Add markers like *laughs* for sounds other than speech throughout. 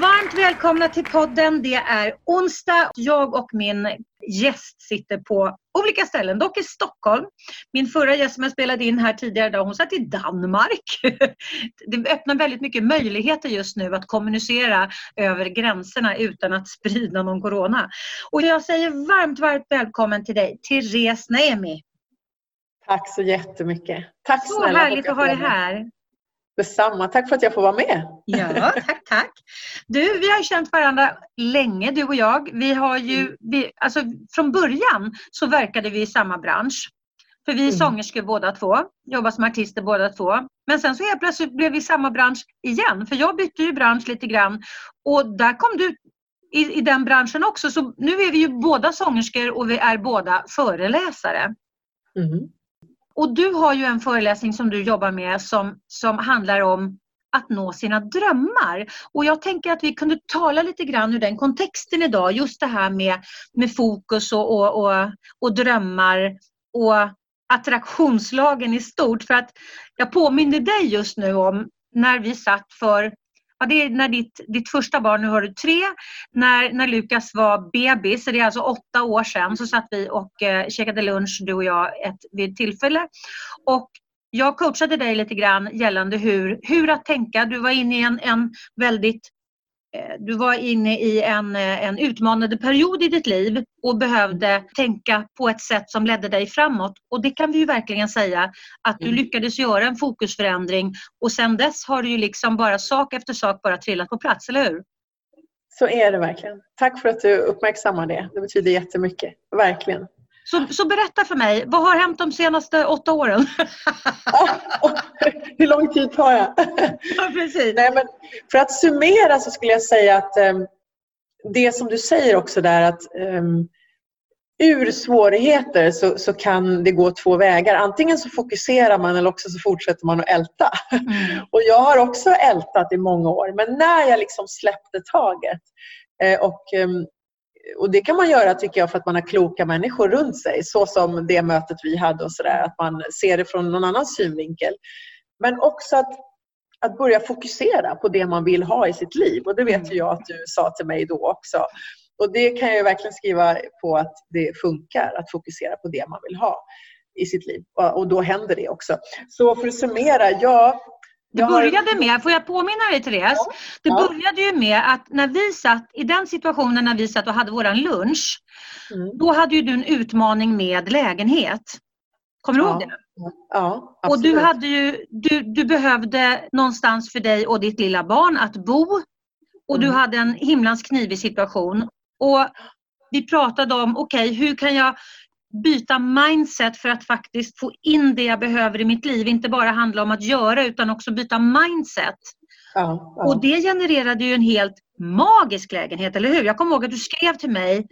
Varmt välkomna till podden. Det är onsdag. Jag och min gäst sitter på olika ställen, dock i Stockholm. Min förra gäst som jag spelade in här tidigare idag, hon satt i Danmark. *laughs* Det öppnar väldigt mycket möjligheter just nu att kommunicera över gränserna utan att sprida någon corona. Och jag säger varmt, varmt välkommen till dig, Therese Naemi. Tack så jättemycket. Tack så snälla. härligt att ha dig här. Detsamma. Tack för att jag får vara med. Ja, tack, tack. Du, vi har känt varandra länge, du och jag. Vi har ju, mm. vi, alltså, från början så verkade vi i samma bransch. För vi är mm. sångerskor båda två, jobbar som artister båda två. Men sen så helt plötsligt blev vi i samma bransch igen. För jag bytte ju bransch lite grann och där kom du i, i den branschen också. Så nu är vi ju båda sångerskor och vi är båda föreläsare. Mm. Och du har ju en föreläsning som du jobbar med som, som handlar om att nå sina drömmar. Och jag tänker att vi kunde tala lite grann ur den kontexten idag. Just det här med, med fokus och, och, och, och drömmar och attraktionslagen i stort. För att jag påminner dig just nu om när vi satt för Ja, det är när ditt, ditt första barn, nu har du tre, när, när Lukas var bebis, så det är alltså åtta år sedan, så satt vi och eh, käkade lunch du och jag ett, vid ett tillfälle. Och jag coachade dig lite grann gällande hur, hur att tänka. Du var inne i en, en väldigt du var inne i en, eh, en utmanande period i ditt liv och behövde tänka på ett sätt som ledde dig framåt. Och det kan vi ju verkligen säga att du mm. lyckades göra en fokusförändring och sen dess har du ju liksom bara sak efter sak bara trillat på plats, eller hur? Så är det verkligen. Tack för att du uppmärksammar det. Det betyder jättemycket. Verkligen. Så, så berätta för mig, vad har hänt de senaste åtta åren? *laughs* Hur lång tid tar jag? *laughs* ja, precis. Nej, men för att summera så skulle jag säga att um, det som du säger också där att um, ur svårigheter så, så kan det gå två vägar. Antingen så fokuserar man eller också så fortsätter man att älta. Mm. *laughs* Och jag har också ältat i många år men när jag liksom släppte taget eh, och um, och det kan man göra tycker jag för att man har kloka människor runt sig. Så som det mötet vi hade och sådär. Att man ser det från någon annan synvinkel. Men också att, att börja fokusera på det man vill ha i sitt liv. Och det vet ju jag att du sa till mig då också. Och det kan jag verkligen skriva på att det funkar att fokusera på det man vill ha i sitt liv. Och då händer det också. Så för att summera, ja, det började med, får jag påminna dig Therese? Ja. Det började ju med att när vi satt i den situationen när vi satt och hade våran lunch. Mm. Då hade ju du en utmaning med lägenhet. Kommer du ja. ihåg det? Ja, absolut. Och du, hade ju, du, du behövde någonstans för dig och ditt lilla barn att bo. Och mm. du hade en himlans knivig situation. Och vi pratade om, okej okay, hur kan jag byta mindset för att faktiskt få in det jag behöver i mitt liv. Inte bara handla om att göra utan också byta mindset. Ja, ja. Och det genererade ju en helt magisk lägenhet, eller hur? Jag kommer ihåg att du skrev till mig,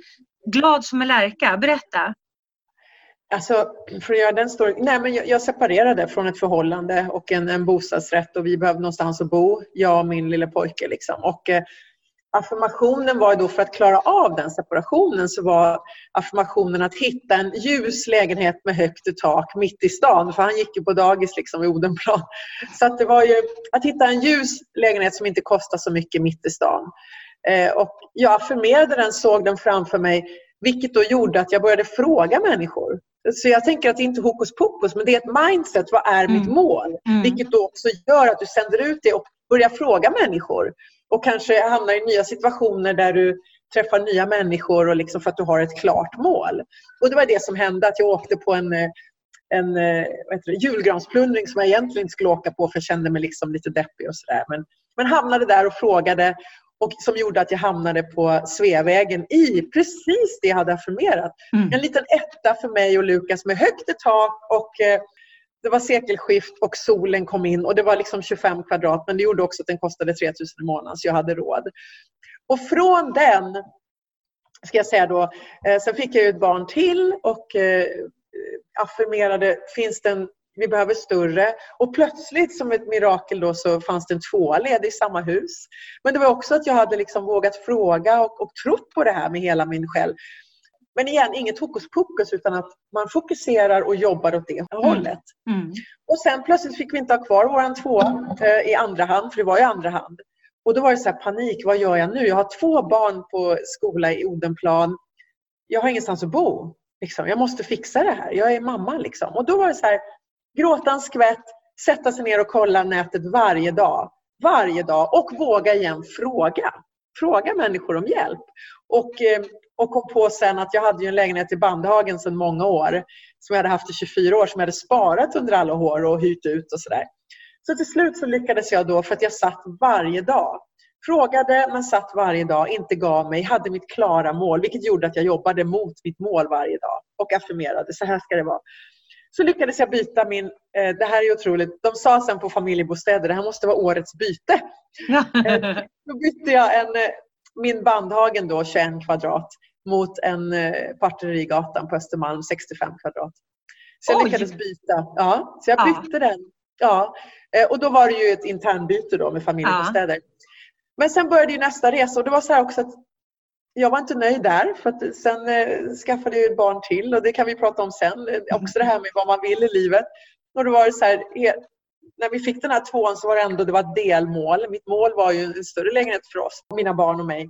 glad som en lärka. Berätta. Alltså, för att göra den storyn. Nej, men jag, jag, separerade från ett förhållande och en, en bostadsrätt och vi behövde någonstans att bo, jag och min lilla pojke. Liksom. Och, eh, affirmationen var då för att klara av den separationen så var affirmationen att hitta en ljus lägenhet med högt i tak mitt i stan. För han gick ju på dagis liksom i Odenplan. Så att det var ju att hitta en ljus lägenhet som inte kostar så mycket mitt i stan. Eh, och jag affirmerade den, såg den framför mig vilket då gjorde att jag började fråga människor. Så jag tänker att det är inte hokus pokus men det är ett mindset. Vad är mm. mitt mål? Mm. Vilket då också gör att du sänder ut det och börjar fråga människor och kanske hamnar i nya situationer där du träffar nya människor och liksom för att du har ett klart mål. Och det var det som hände, att jag åkte på en, en det, julgransplundring som jag egentligen inte skulle åka på för jag kände mig liksom lite deppig och sådär. Men, men hamnade där och frågade och som gjorde att jag hamnade på Sveavägen i precis det jag hade affirmerat. Mm. En liten etta för mig och Lukas med högt i tak och eh, det var sekelskift och solen kom in och det var liksom 25 kvadrat men det gjorde också att den kostade 3000 i månaden så jag hade råd. Och från den, ska jag säga då, eh, sen fick jag ju ett barn till och eh, affirmerade, finns det en vi behöver större. Och plötsligt som ett mirakel då så fanns det en tvåa ledig i samma hus. Men det var också att jag hade liksom vågat fråga och, och trott på det här med hela min själ. Men igen, inget hokus pokus utan att man fokuserar och jobbar åt det mm. hållet. Mm. Och sen plötsligt fick vi inte ha kvar våran tvåa eh, i andra hand, för det var i andra hand. Och då var det så panik, vad gör jag nu? Jag har två barn på skola i Odenplan. Jag har ingenstans att bo. Liksom. Jag måste fixa det här. Jag är mamma. Liksom. Och då var det så här, gråta en skvätt, sätta sig ner och kolla nätet varje dag. Varje dag och våga igen fråga. Fråga människor om hjälp. Och, eh, och kom på sen att jag hade en lägenhet i Bandhagen sedan många år som jag hade haft i 24 år som jag hade sparat under alla år och hyrt ut och sådär. Så till slut så lyckades jag då för att jag satt varje dag. Frågade men satt varje dag, inte gav mig, hade mitt klara mål vilket gjorde att jag jobbade mot mitt mål varje dag och affirmerade, så här ska det vara. Så lyckades jag byta min, eh, det här är otroligt, de sa sen på familjebostäder, det här måste vara årets byte. *laughs* eh, då bytte jag en, eh, min Bandhagen då, 21 kvadrat, mot en eh, Parterigatan på Östermalm, 65 kvadrat. Så jag Oj. lyckades byta. Ja, så jag bytte ja. den. Ja. Eh, och då var det ju ett internbyte då med familjebostäder. Ja. Men sen började ju nästa resa och det var så här också att jag var inte nöjd där för att sen eh, skaffade jag barn till och det kan vi prata om sen. Också det här med vad man vill i livet. Och då var det så här, när vi fick den här tvåan så var det ändå det var ett delmål. Mitt mål var ju en större lägenhet för oss, mina barn och mig.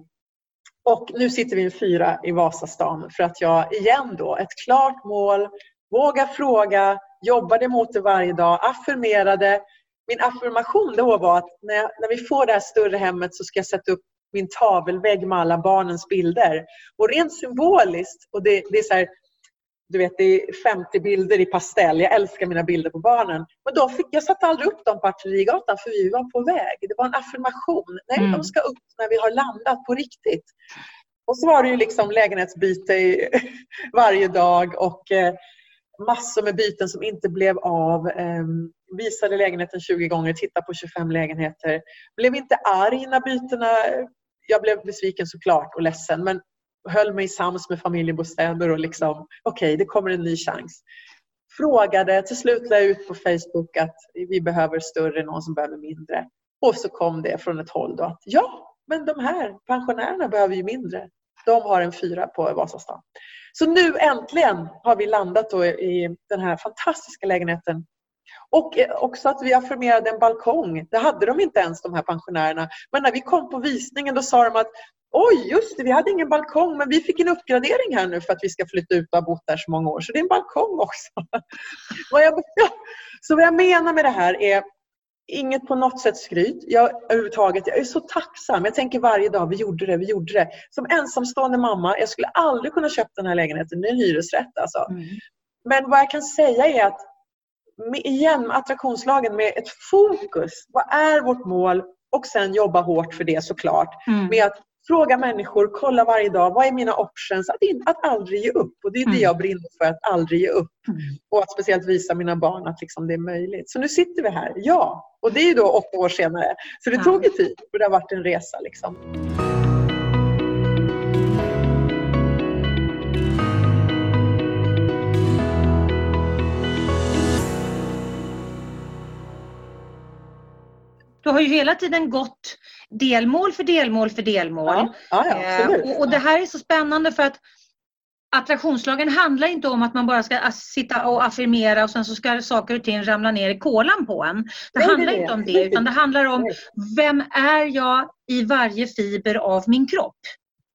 Och nu sitter vi en fyra i Vasastan för att jag igen då, ett klart mål, våga fråga, jobbade mot det varje dag, affirmerade. Min affirmation då var att när, jag, när vi får det här större hemmet så ska jag sätta upp min tavelvägg med alla barnens bilder. Och rent symboliskt, och det, det är så här, du vet, det är 50 bilder i pastell. Jag älskar mina bilder på barnen. Men då fick, jag satte aldrig upp dem på Artillerigatan för vi var på väg. Det var en affirmation. Nej, mm. de ska upp när vi har landat på riktigt. Och så var det ju liksom lägenhetsbyte *laughs* varje dag och eh, massor med byten som inte blev av. Eh, visade lägenheten 20 gånger, tittade på 25 lägenheter. Blev inte arg när bytena... Jag blev besviken såklart och ledsen men höll mig sams med familjebostäder och liksom, okej, okay, det kommer en ny chans. Frågade, till slut la jag ut på Facebook att vi behöver större, någon som behöver mindre. Och så kom det från ett håll då att ja, men de här pensionärerna behöver ju mindre. De har en fyra på Vasastan. Så nu äntligen har vi landat då i den här fantastiska lägenheten. Och eh, också att vi affirmerade en balkong. Det hade de inte ens de här pensionärerna. Men när vi kom på visningen då sa de att Oj, just det, vi hade ingen balkong men vi fick en uppgradering här nu för att vi ska flytta ut och ha bott där så många år. Så det är en balkong också. *laughs* vad jag, *laughs* så vad jag menar med det här är inget på något sätt skryt. Jag, överhuvudtaget, jag är så tacksam. Jag tänker varje dag, vi gjorde det, vi gjorde det. Som ensamstående mamma, jag skulle aldrig kunna köpa den här lägenheten. Det är en hyresrätt alltså. Mm. Men vad jag kan säga är att igen attraktionslagen med ett fokus. Vad är vårt mål? Och sen jobba hårt för det såklart. Mm. Med att Fråga människor, kolla varje dag, vad är mina options? Att, att aldrig ge upp. Och det är det mm. jag brinner för, att aldrig ge upp. Mm. Och att speciellt visa mina barn att liksom det är möjligt. Så nu sitter vi här, ja. Och det är då åtta år senare. Så det ja. tog ju tid och det har varit en resa. Liksom. Du har ju hela tiden gått delmål för delmål för delmål. Ja, ja, ja, eh, och, och, det här är så spännande för att attraktionslagen handlar inte om att man bara ska sitta och affirmera och sen så ska saker och ting ramla ner i kolan på en. Det Nej, handlar det inte om det utan det handlar om vem är jag i varje fiber av min kropp.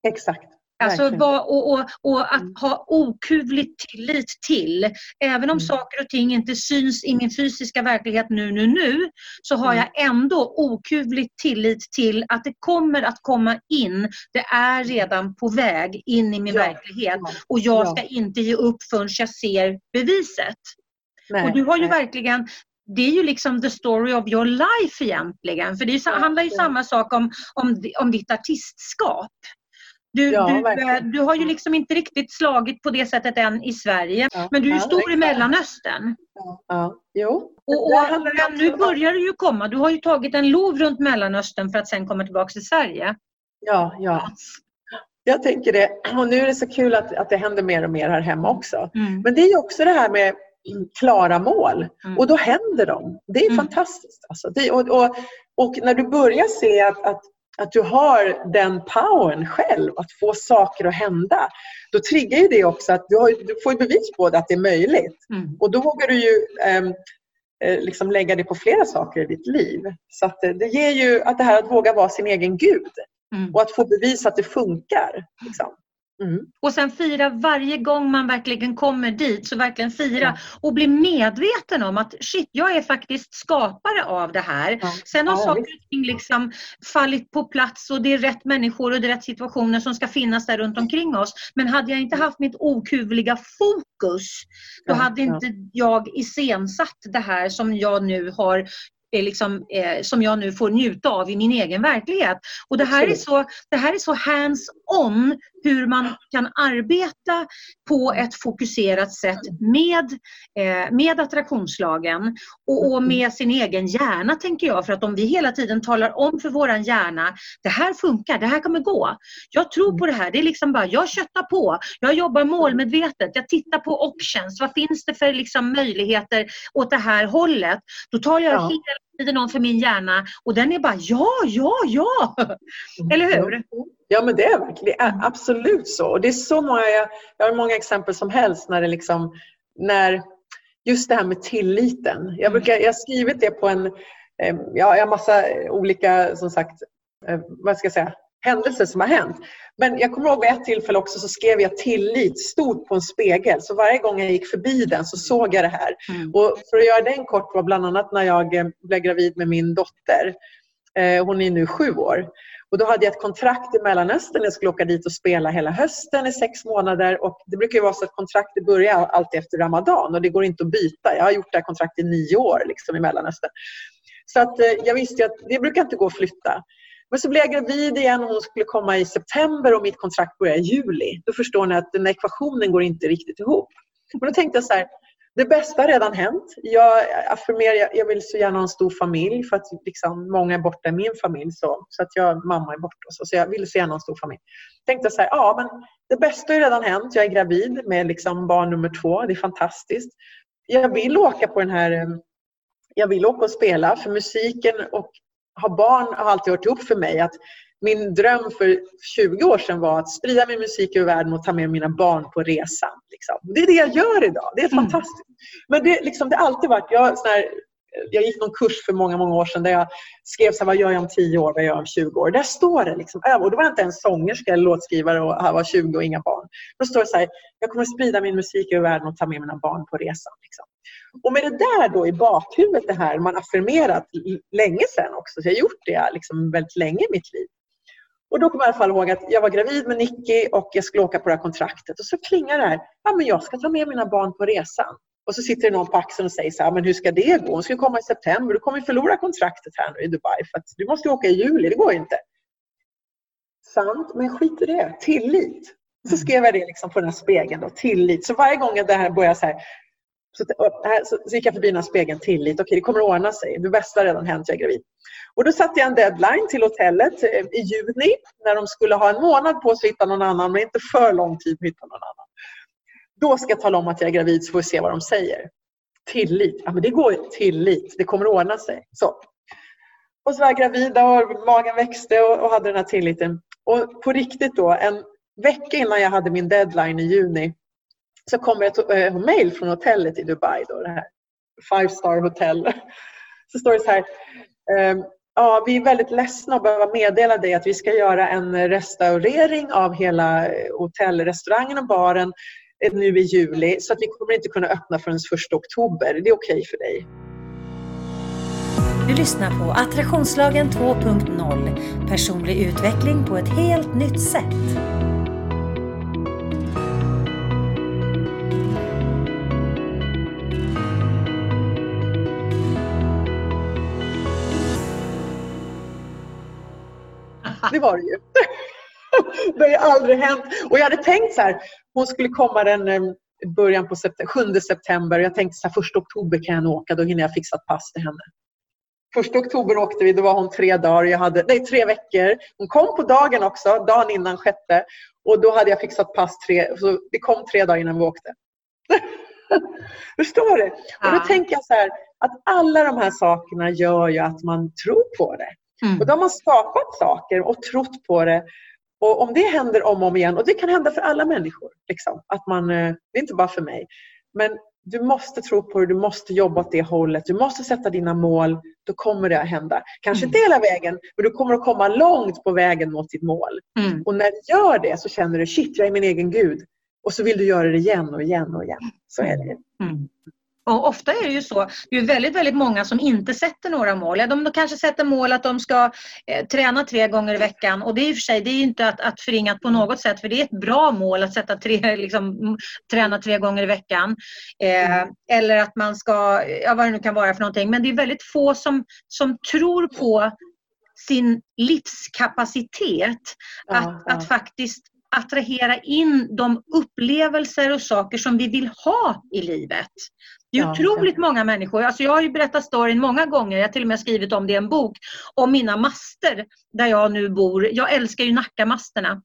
Exakt. Alltså, vad, och, och, och, att mm. ha okuvlig tillit till. Även om mm. saker och ting inte syns i min fysiska verklighet nu, nu, nu, så har mm. jag ändå okuvlig tillit till att det kommer att komma in. Det är redan på väg in i min ja. verklighet och jag ska inte ge upp förrän jag ser beviset. Nej, och du har ju nej. verkligen det är ju liksom the story of your life egentligen. För det handlar ju samma sak om, om, om ditt artistskap. Du, ja, du, du, har ju liksom inte riktigt slagit på det sättet än i Sverige. Ja, men du är ju stor i Mellanöstern. Ja, ja. Jo. Och, och, nu börjar det ju komma. Du har ju tagit en lov runt Mellanöstern för att sen komma tillbaka till Sverige. Ja, ja. Jag tänker det. Och nu är det så kul att, att det händer mer och mer här hemma också. Mm. Men det är ju också det här med klara mål. Mm. Och då händer de. Det är mm. fantastiskt. Alltså. Det, och, och, och, när du börjar se att, att, att du har den powern själv, att få saker att hända, då triggar ju det också att du, har, du får bevis på det, att det är möjligt. Mm. Och då vågar du ju eh, liksom lägga det på flera saker i ditt liv. Så att det ger ju att det här att våga vara sin egen gud mm. och att få bevis att det funkar. Liksom. Mm. Och sen fira varje gång man verkligen kommer dit, så verkligen fira mm. och bli medveten om att shit, jag är faktiskt skapare av det här. Ja. Sen har ja, saker och ting liksom fallit på plats och det är rätt människor och det är rätt situationer som ska finnas där runt omkring oss. Men hade jag inte haft mitt okuvliga fokus, då hade inte jag iscensatt det här som jag nu har liksom, eh, som jag nu får njuta av i min egen verklighet. Och det här är så, det här är så hands-on hur man kan arbeta på ett fokuserat sätt med, eh, med attraktionslagen och, och, med sin egen hjärna tänker jag. För att om vi hela tiden talar om för våran hjärna, det här funkar, det här kommer gå. Jag tror på det här. Det är liksom bara, jag köttar på. Jag jobbar målmedvetet. Jag tittar på options. Vad finns det för liksom möjligheter åt det här hållet? Då tar jag ja. hela tiden om för min hjärna och den är bara ja, ja, ja. Eller hur? Ja men det är verkligen mm. absolut så. Och det är så många, jag, har många exempel som helst när det liksom, när just det här med tilliten. Jag, mm. brukar, jag har skrivit det på en, ja, jag har massa olika, som sagt, eh, vad ska jag säga, händelser som har hänt. Men jag kommer ihåg vid ett tillfälle också så skrev jag tillit stort på en spegel. Så varje gång jag gick förbi den så såg jag det här. Mm. Och för att göra den kort var bland annat när jag eh, blev gravid med min dotter. Eh, hon är nu sju år. Och då hade jag ett kontrakt i Mellanöstern. Jag skulle åka dit och spela hela hösten i sex månader. Och det brukar ju vara så att kontraktet börjar alltid efter Ramadan och det går inte att byta. Jag har gjort det här kontraktet i nio år liksom, i Mellanöstern. Så att, eh, jag visste att det brukar inte gå att flytta. Men så blev jag gravid igen och hon skulle komma i september och mitt kontrakt börjar i juli. Då förstår ni att den ekvationen går inte riktigt ihop. Och då tänkte jag så här, det bästa har redan hänt. Jag affirmerar, jag vill så gärna ha en stor familj för att liksom, många är borta i min familj. Så, så att jag, mamma är borta. Så, så jag vill så gärna ha en stor familj. Tänkte så här, ja men det bästa har redan hänt. Jag är gravid med liksom barn nummer två. Det är fantastiskt. Jag vill åka på den här eh, jag vill åka och spela för musiken och ha barn har alltid varit ihop för mig. Att min dröm för 20 år sedan var att sprida min musik över världen och ta med mina barn på resan. Liksom. Det är det jag gör idag. Det är mm. fantastiskt. Men det, liksom, det har alltid varit... Jag, sån här, jag gick någon kurs för många, många år sedan där jag skrev så här, vad gör jag om 10 år, vad gör jag om 20 år. Där står det liksom, och då var jag inte ens sångerska eller låtskrivare och jag var 20 och inga barn. Då står det så här, jag kommer sprida min musik över världen och ta med mina barn på resan. Liksom. Och med det där då i bakhuvudet, det här man affirmerat länge sedan också, så jag har gjort det liksom väldigt länge i mitt liv. Och då kommer jag i alla fall ihåg att jag var gravid med Nicky och jag skulle åka på det här kontraktet. Och så klingar det här. Ja, men jag ska ta med mina barn på resan. Och så sitter det någon på axeln och säger så här, men hur ska det gå? Hon ska komma i september. Du kommer förlora kontraktet här nu i Dubai. För att du måste åka i juli. Det går inte. Sant, men skit i det. Tillit. Så skrev jag det liksom på den här spegeln. Då, tillit. Så varje gång det här börjar så här, så, så, så gick jag förbi den här spegeln, tillit. Okej, det kommer att ordna sig. Det bästa har redan hänt, jag är gravid. Och då satte jag en deadline till hotellet eh, i juni när de skulle ha en månad på sig att hitta någon annan, men inte för lång tid att hitta någon annan. Då ska jag tala om att jag är gravid så får vi se vad de säger. Tillit. Ja, men det går tillit. Det kommer att ordna sig. Så. Och så var jag gravid och magen växte och, och hade den här tilliten. Och på riktigt då, en vecka innan jag hade min deadline i juni så kommer ett eh, mail från hotellet i Dubai, då, det här Five Star Hotel. *laughs* Så står det så här. Ehm, ja, vi är väldigt ledsna att behöva meddela dig att vi ska göra en restaurering av hela eh, hotellrestaurangen och baren eh, nu i juli så att vi kommer inte kunna öppna förrän 1 oktober. Det är okej okay för dig. Du lyssnar på Attraktionslagen 2.0 Personlig utveckling på ett helt nytt sätt. Det var det ju. *laughs* Det har aldrig hänt. Och jag hade tänkt så här, hon skulle komma den eh, början på september, 7 september. Jag tänkte så här, 1 oktober kan jag åka, då hinner jag fixa ett pass till henne. 1 oktober åkte vi, då var hon tre dagar. Jag hade, nej, tre veckor. Hon kom på dagen också, dagen innan sjätte. Och då hade jag fixat pass tre, så det kom tre dagar innan vi åkte. *laughs* Förstår du? Och då tänker jag så här, att alla de här sakerna gör ju att man tror på det. Mm. Och då har man skapat saker och trott på det. Och om det händer om och om igen, och det kan hända för alla människor, liksom, att man, eh, det är inte bara för mig. Men du måste tro på det, du måste jobba åt det hållet, du måste sätta dina mål, då kommer det att hända. Kanske inte mm. hela vägen, men du kommer att komma långt på vägen mot ditt mål. Mm. Och när du gör det så känner du, shit, jag är min egen gud. Och så vill du göra det igen och igen och igen. Så är det. Mm. Och ofta är det ju så, det är väldigt, väldigt många som inte sätter några mål. Ja, de, de kanske sätter mål att de ska eh, träna tre gånger i veckan och det är i och för sig det är inte att, att förringa på något sätt för det är ett bra mål att sätta tre, *laughs* liksom, träna tre gånger i veckan. Eh, eller att man ska, ja vad det nu kan vara för någonting. Men det är väldigt få som, som tror på sin livskapacitet att, ja, ja. att faktiskt attrahera in de upplevelser och saker som vi vill ha i livet. Det är ja, otroligt många människor. Alltså jag har ju berättat storyn många gånger, jag har till och med skrivit om det i en bok, om mina master där jag nu bor. Jag älskar ju Nackamasterna.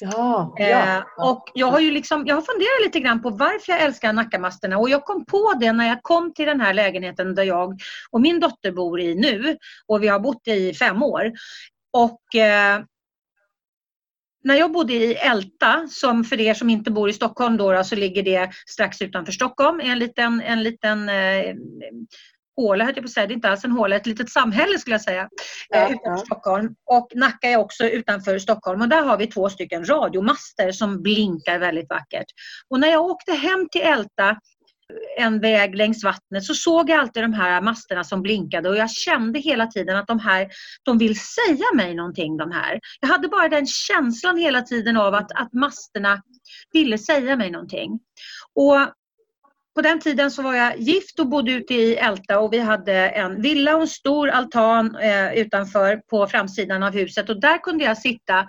Ja, ja, eh, och jag har ju liksom, jag har funderat lite grann på varför jag älskar Nackamasterna och jag kom på det när jag kom till den här lägenheten där jag och min dotter bor i nu och vi har bott i fem år. Och eh, när jag bodde i Älta, som för er som inte bor i Stockholm då, så ligger det strax utanför Stockholm, en liten, en liten eh, håla, jag på att säga. det är inte alls en håla, ett litet samhälle skulle jag säga, eh, ja, utanför ja. Stockholm. Och Nacka är också utanför Stockholm och där har vi två stycken radiomaster som blinkar väldigt vackert. Och när jag åkte hem till Älta en väg längs vattnet så såg jag alltid de här masterna som blinkade och jag kände hela tiden att de här, de vill säga mig någonting de här. Jag hade bara den känslan hela tiden av att, att masterna ville säga mig någonting. Och på den tiden så var jag gift och bodde ute i Älta och vi hade en villa och en stor altan eh, utanför på framsidan av huset och där kunde jag sitta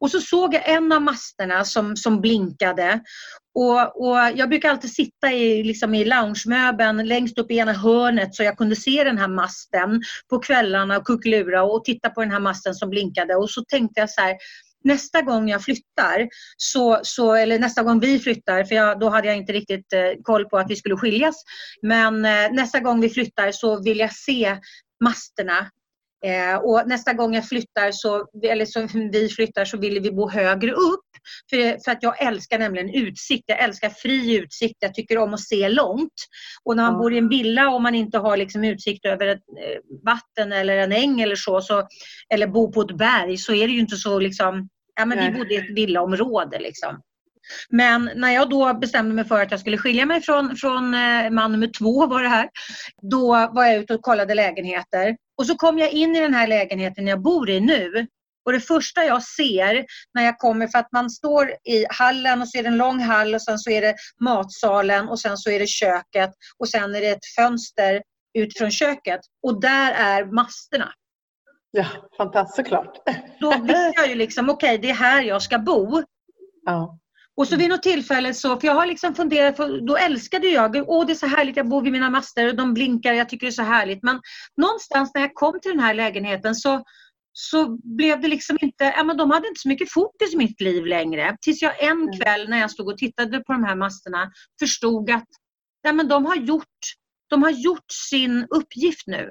och så såg jag en av masterna som, som blinkade och, och, jag brukar alltid sitta i, liksom i loungemöbeln längst upp i ena hörnet så jag kunde se den här masten på kvällarna och kuckelura och titta på den här masten som blinkade och så tänkte jag så här nästa gång jag flyttar, så, så, eller nästa gång vi flyttar, för jag, då hade jag inte riktigt eh, koll på att vi skulle skiljas. Men eh, nästa gång vi flyttar så vill jag se masterna Eh, och nästa gång jag flyttar så, eller så vi flyttar så vill vi bo högre upp. För, för att jag älskar nämligen utsikt. Jag älskar fri utsikt. Jag tycker om att se långt. Och när man mm. bor i en villa och man inte har liksom utsikt över ett eh, vatten eller en äng eller så, så, eller bo på ett berg så är det ju inte så liksom, ja men vi bodde i ett villaområde liksom. Men när jag då bestämde mig för att jag skulle skilja mig från, från eh, man nummer två var det här. Då var jag ute och kollade lägenheter. Och så kom jag in i den här lägenheten jag bor i nu. Och det första jag ser när jag kommer, för att man står i hallen och så är det en lång hall och sen så är det matsalen och sen så är det köket och sen är det ett fönster ut från köket. Och där är masterna. Ja, fantastiskt såklart. Då visste jag ju liksom, okej okay, det är här jag ska bo. Ja. Och så vid något tillfälle så, för jag har liksom funderat, för då älskade jag, åh det är så härligt, jag bor vid mina master och de blinkar, jag tycker det är så härligt. Men någonstans när jag kom till den här lägenheten så, så blev det liksom inte, ja men de hade inte så mycket fokus i mitt liv längre. Tills jag en mm. kväll när jag stod och tittade på de här masterna förstod att ja men de har gjort, de har gjort sin uppgift nu.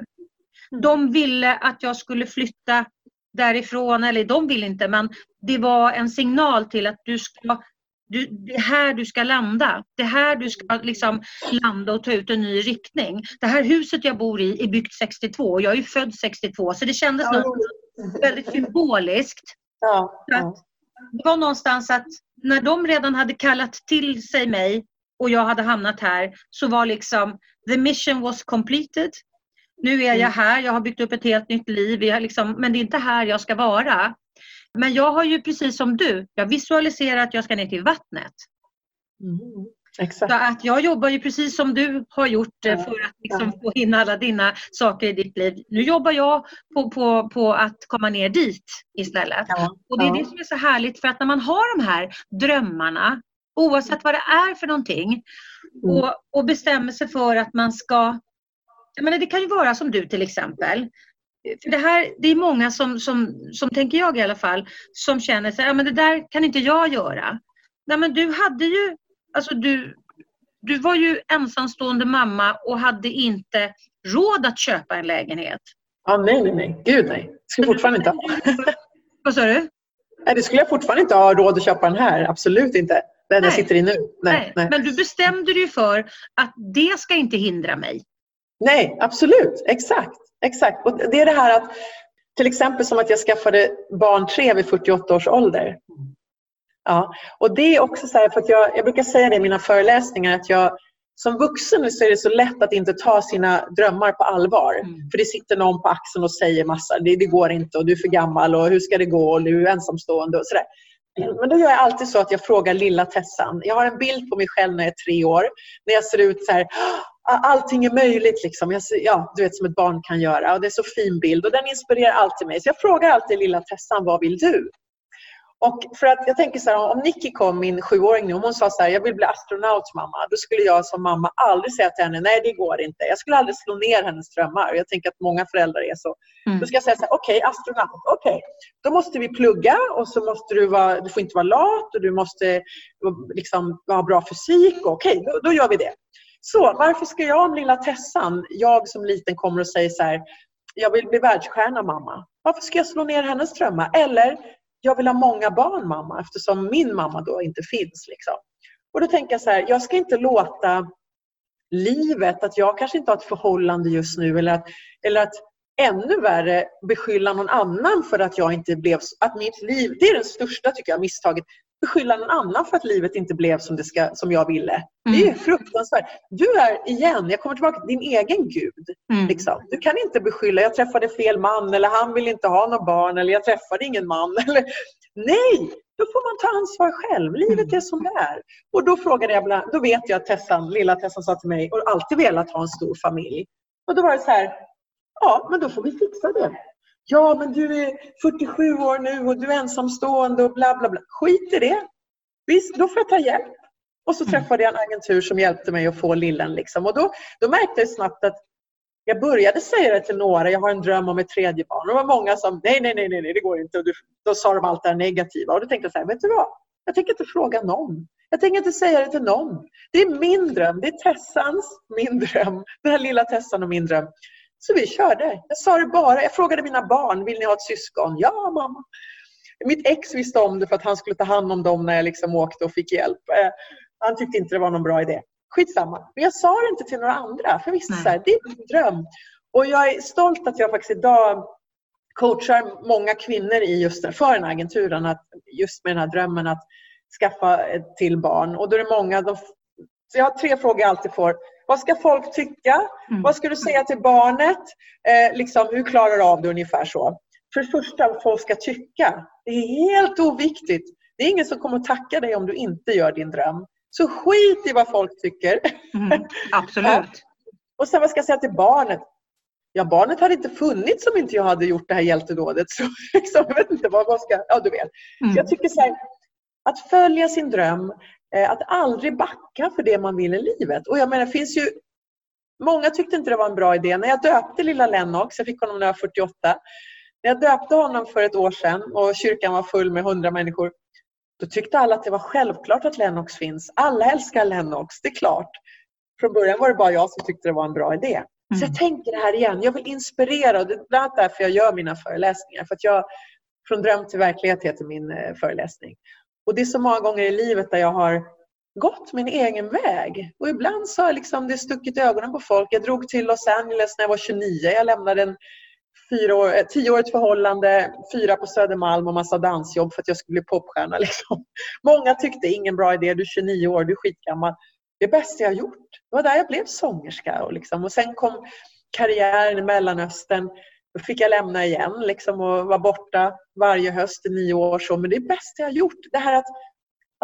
Mm. De ville att jag skulle flytta därifrån, eller de vill inte men det var en signal till att du ska du, det är här du ska landa. Det är här du ska liksom landa och ta ut en ny riktning. Det här huset jag bor i är byggt 62 och jag är född 62 så det kändes ja. väldigt symboliskt. Ja, ja. Det var någonstans att när de redan hade kallat till sig mig och jag hade hamnat här så var liksom the mission was completed. Nu är jag mm. här, jag har byggt upp ett helt nytt liv, liksom, men det är inte här jag ska vara. Men jag har ju precis som du, jag visualiserar att jag ska ner till vattnet. Mm, exakt. Så att jag jobbar ju precis som du har gjort eh, för att liksom få in alla dina saker i ditt liv. Nu jobbar jag på, på, på att komma ner dit istället. Ja, och det är ja. det som är så härligt för att när man har de här drömmarna, oavsett vad det är för någonting, mm. och, och bestämmer sig för att man ska jag menar, det kan ju vara som du till exempel för det, här, det är många som, som, som, tänker jag i alla fall, som känner sig, ja men det där kan inte jag göra. Nej men du hade ju, alltså du, du var ju ensamstående mamma och hade inte råd att köpa en lägenhet. Ja, nej, nej, nej. Gud nej. Det skulle jag fortfarande inte ha. *laughs* Vad sa du? Nej, det skulle jag fortfarande inte ha råd att köpa den här. Absolut inte. Den jag sitter i nu. Nej. nej. Men du bestämde dig för att det ska inte hindra mig. nej, absolut. Exakt. Exakt. Och det är det här att till exempel som att jag skaffade barn tre vid 48 års ålder. Ja, och det är också så här, för att jag, jag brukar säga det i mina föreläsningar att jag som vuxen så är det så lätt att inte ta sina drömmar på allvar. Mm. För det sitter någon på axeln och säger massa, det, det går inte och du är för gammal och hur ska det gå och du är ensamstående och sådär. Men då gör jag alltid så att jag frågar lilla Tessan. Jag har en bild på mig själv när jag är tre år. När jag ser ut så här, "Ah, allting är möjligt liksom. Jag ja, du vet som ett barn kan göra. Och det är så fin bild och den inspirerar alltid mig. Så jag frågar alltid lilla Tessan, vad vill du? Och för att jag tänker så här, om Nicky kom, min sjuåring nu, om hon sa så här, jag vill bli astronaut mamma. Då skulle jag som mamma aldrig säga till henne, nej det går inte. Jag skulle aldrig slå ner hennes drömmar. Jag tänker att många föräldrar är så. Mm. Då ska jag säga så här, okej astronaut, okej. Då måste vi plugga och så måste du vara, du får inte vara lat och du måste liksom ha bra fysik. Okej, då, då gör vi det. Så varför ska jag om lilla Tessan, jag som liten kommer och säger så här, jag vill bli världsstjärna mamma. Varför ska jag slå ner hennes drömmar? Eller, jag vill ha många barn mamma eftersom min mamma då inte finns. Liksom. Och då tänker jag så här, jag ska inte låta livet, att jag kanske inte har ett förhållande just nu eller att, eller att ännu värre beskylla någon annan för att jag inte blev, att mitt liv, det är det största tycker jag misstaget, beskylla någon annan för att livet inte blev som, det ska, som jag ville. Det är Mm. fruktansvärt. Du är, igen, jag kommer tillbaka till din egen gud. Mm. Liksom. Du kan inte beskylla, jag träffade fel man eller han vill inte ha något barn eller jag träffade ingen man. *laughs* Eller, nej, då får man ta ansvar själv. Livet är som det är. Och då frågade jag, bland- då vet jag att Tessan, lilla Tessan sa till mig, och alltid velat ha en stor familj. Och då var det så här, ja men då får vi fixa det. Ja men du är 47 år nu och du är ensamstående och bla bla bla. Skit i det. Visst, då får jag ta hjälp. Och så Mm. träffade jag en agentur som hjälpte mig att få lillen. Liksom. Och då, då märkte jag snabbt att jag började säga det till några, jag har en dröm om ett tredje barn. Och det var många som, nej, nej, nej, nej det går inte. Och du, då sa de allt det här negativa. Och då tänkte jag så här, vet du vad? Jag tänker inte fråga någon. Jag tänker inte säga det till någon. Det är min dröm. Det är Tessans, min dröm. Den här lilla Tessan och min dröm. Så vi körde. Jag sa det bara. Jag frågade mina barn, vill ni ha ett syskon? Ja, mamma. Mitt ex visste om det för att han skulle ta hand om dem när jag liksom åkte och fick hjälp. Eh, Han tyckte inte det var någon bra idé. Skitsamma. Men jag sa det inte till några andra. För jag visste så här, det är min dröm. Och jag är stolt att jag faktiskt idag coachar många kvinnor i just den, för den här agenturen. Att just med den här drömmen att skaffa ett till barn. Och då är det många, de, jag har tre frågor jag alltid får. Vad ska folk tycka? Mm. Vad ska du säga till barnet? Eh, liksom, hur klarar du av det ungefär så? För det första, vad folk ska tycka. Det är helt oviktigt. Det är ingen som kommer att tacka dig om du inte gör din dröm. Så skit i vad folk tycker. Mm. Absolut. *laughs* Och sen vad ska jag säga till barnet? Ja, barnet hade inte funnits om inte jag hade gjort det här hjältedådet. Så *laughs* liksom, jag vet inte vad, vad ska... Ja, du vet. Mm. Jag tycker så här, att följa sin dröm, att aldrig backa för det man vill i livet. Och jag menar, finns ju Många tyckte inte det var en bra idé. När jag döpte lilla Lennox, jag fick honom när jag var 48. När jag döpte honom för ett år sedan och kyrkan var full med 100 människor. Då tyckte alla att det var självklart att Lennox finns. Alla älskar Lennox, det är klart. Från början var det bara jag som tyckte det var en bra idé. Så Mm. jag tänker det här igen. Jag vill inspirera och det är bland annat därför jag gör mina föreläsningar. För att jag, från dröm till verklighet heter min eh, föreläsning. Och det är så många gånger i livet där jag har gått min egen väg. Och ibland så har liksom det stuckit i ögonen på folk. Jag drog till Los Angeles när jag var 29. Jag lämnade en fyra år, eh, tioårigt förhållande, fyra på Södermalm och massa dansjobb för att jag skulle bli popstjärna. *laughs* Liksom. Många tyckte ingen bra idé, du är 29 år, du är skitgammal. Det bästa jag har gjort. Det var där jag blev sångerska. Och, liksom. och sen kom karriären i Mellanöstern. Då fick jag lämna igen liksom, och vara borta varje höst i nio år. Så. Men det är det bästa jag har gjort. Det här att,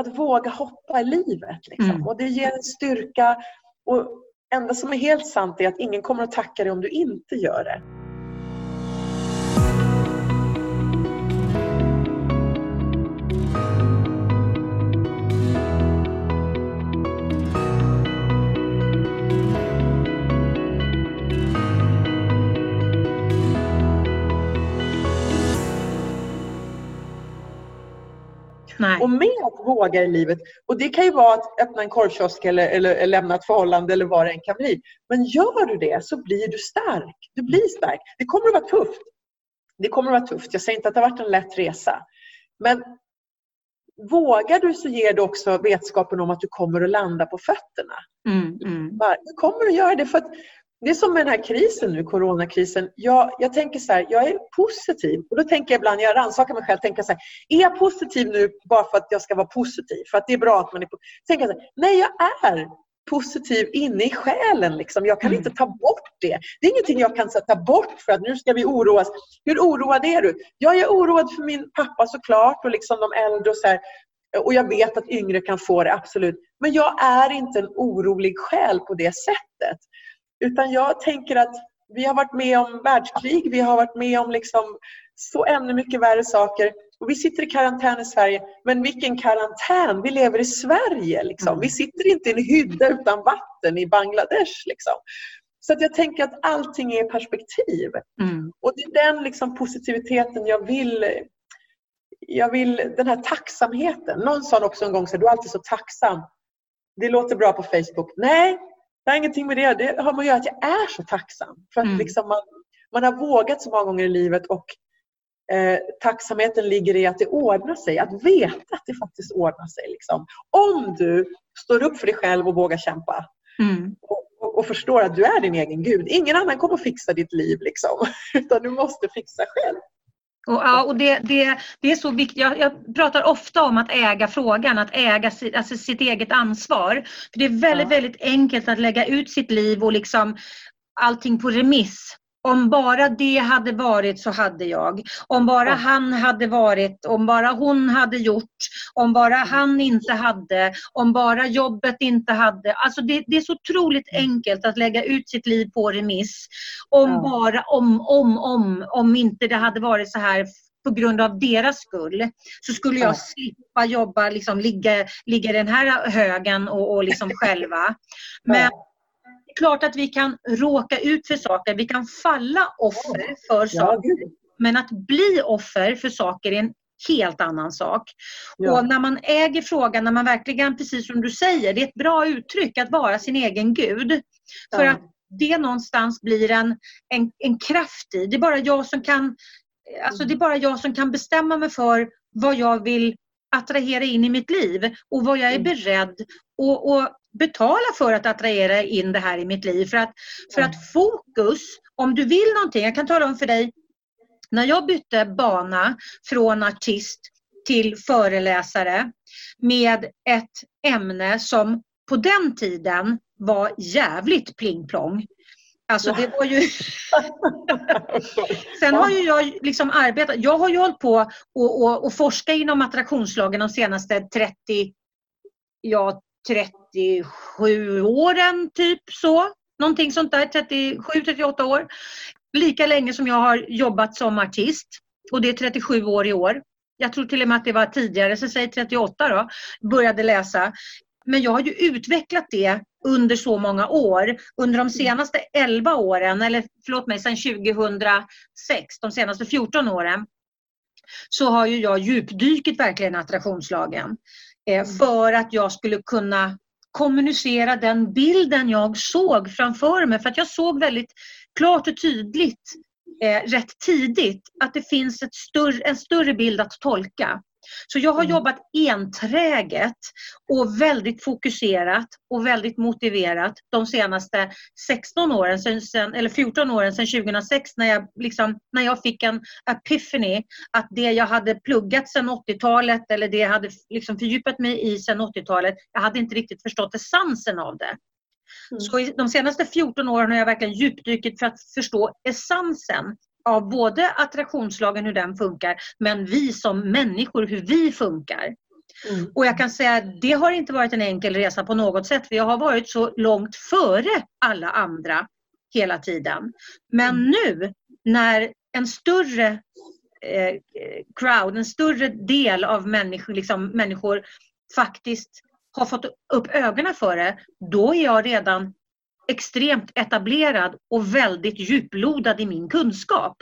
att våga hoppa i livet. Liksom. Mm. Och det ger en styrka. Och enda som är helt sant är att ingen kommer att tacka dig om du inte gör det. Nej. Och med att våga i livet, och det kan ju vara att öppna en korvkiosk eller, eller, eller lämna ett förhållande eller vad det än kan bli. Men gör du det så blir du stark. Du blir stark. Det kommer att vara tufft. Det kommer att vara tufft. Jag säger inte att det har varit en lätt resa. Men vågar du så ger du också vetskapen om att du kommer att landa på fötterna. Mm, mm. Du kommer att göra det för att det är som med den här krisen nu, coronakrisen. Jag, jag tänker så här, jag är positiv. Och då tänker jag ibland, jag rannsakar mig själv, tänker så här, är jag positiv nu bara för att jag ska vara positiv? För att det är bra att man är positiv? Tänker så här, nej jag är positiv inne i själen. Liksom. Jag kan mm. inte ta bort det. Det är ingenting jag kan ta bort för att nu ska vi oroas. Hur oroad är du? Jag är oroad för min pappa såklart och liksom de äldre och så här. Och jag vet att yngre kan få det, absolut. Men jag är inte en orolig själ på det sättet. Utan jag tänker att vi har varit med om världskrig, vi har varit med om liksom så ännu mycket värre saker. Och vi sitter i karantän i Sverige, men vilken karantän! Vi lever i Sverige. Liksom. Mm. Vi sitter inte i en hydda utan vatten i Bangladesh. Liksom. Så att jag tänker att allting är perspektiv. Mm. Och det är den liksom positiviteten jag vill jag vill, den här tacksamheten. Någon sa också en gång så du är alltid så tacksam. Det låter bra på Facebook. Nej, det har ingenting med det Det har med att göra att jag är så tacksam. För att mm. liksom man, man har vågat så många gånger i livet och eh, tacksamheten ligger i att det ordnar sig. Att veta att det faktiskt ordnar sig. Liksom. Om du står upp för dig själv och vågar kämpa. Mm. Och, och, och, förstår att du är din egen gud. Ingen annan kommer att fixa ditt liv. Liksom. *laughs* Utan du måste fixa själv. Och, ja, och det, det, det är så viktigt. Jag, jag, pratar ofta om att äga frågan, att äga sitt, alltså sitt eget ansvar. För Det är väldigt, ja. väldigt enkelt att lägga ut sitt liv och liksom allting på remiss. Om bara det hade varit så hade jag. Om bara ja. han hade varit, om bara hon hade gjort, om bara han inte hade, om bara jobbet inte hade. Alltså det, det är så otroligt enkelt att lägga ut sitt liv på remiss. Om ja. bara, om, om, om, om inte det hade varit så här på grund av deras skull så skulle jag slippa jobba, liksom, ligga, ligga i den här högen och, och liksom *laughs* själva. Men är klart att vi kan råka ut för saker, vi kan falla offer för saker. Men att bli offer för saker är en helt annan sak. Ja. Och när man äger frågan, när man verkligen, precis som du säger, det är ett bra uttryck att vara sin egen gud. För ja. att det någonstans blir en, en, en kraft i. Det är bara jag som kan Alltså det är bara jag som kan bestämma mig för vad jag vill attrahera in i mitt liv och vad jag är mm. beredd att betala för att attrahera in det här i mitt liv. För att, för att fokus, om du vill någonting, jag kan tala om för dig, när jag bytte bana från artist till föreläsare med ett ämne som på den tiden var jävligt pling-plong. Alltså det var ju... *laughs* Sen har ju jag liksom arbetat, jag har ju hållit på och, och, och forska inom attraktionslagen de senaste 30, ja 37 åren typ så. Någonting sånt där, 37-38 år. Lika länge som jag har jobbat som artist och det är 37 år i år. Jag tror till och med att det var tidigare, så säg 38 då, började läsa. Men jag har ju utvecklat det under så många år. Under de senaste 11 åren, eller förlåt mig, sedan 2006, de senaste 14 åren, så har ju jag djupdykt verkligen i attraktionslagen. Eh, mm. för att jag skulle kunna kommunicera den bilden jag såg framför mig. För att jag såg väldigt klart och tydligt eh, rätt tidigt att det finns ett större, en större bild att tolka. Så jag har mm. jobbat enträget och väldigt fokuserat och väldigt motiverat de senaste 16 åren, sen, eller 14 åren sedan 2006 när jag, liksom, när jag fick en epiphany att det jag hade pluggat sedan 80-talet eller det jag hade liksom fördjupat mig i sedan 80-talet, jag hade inte riktigt förstått essensen av det. Mm. Så de senaste 14 åren har jag verkligen djupdykt för att förstå essensen av både attraktionslagen, hur den funkar, men vi som människor, hur vi funkar. Mm. Och jag kan säga att det har inte varit en enkel resa på något sätt. För jag har varit så långt före alla andra hela tiden. Men mm. nu när en större eh, crowd, en större del av människor, liksom, människor faktiskt har fått upp ögonen för det, då är jag redan extremt etablerad och väldigt djuplodad i min kunskap.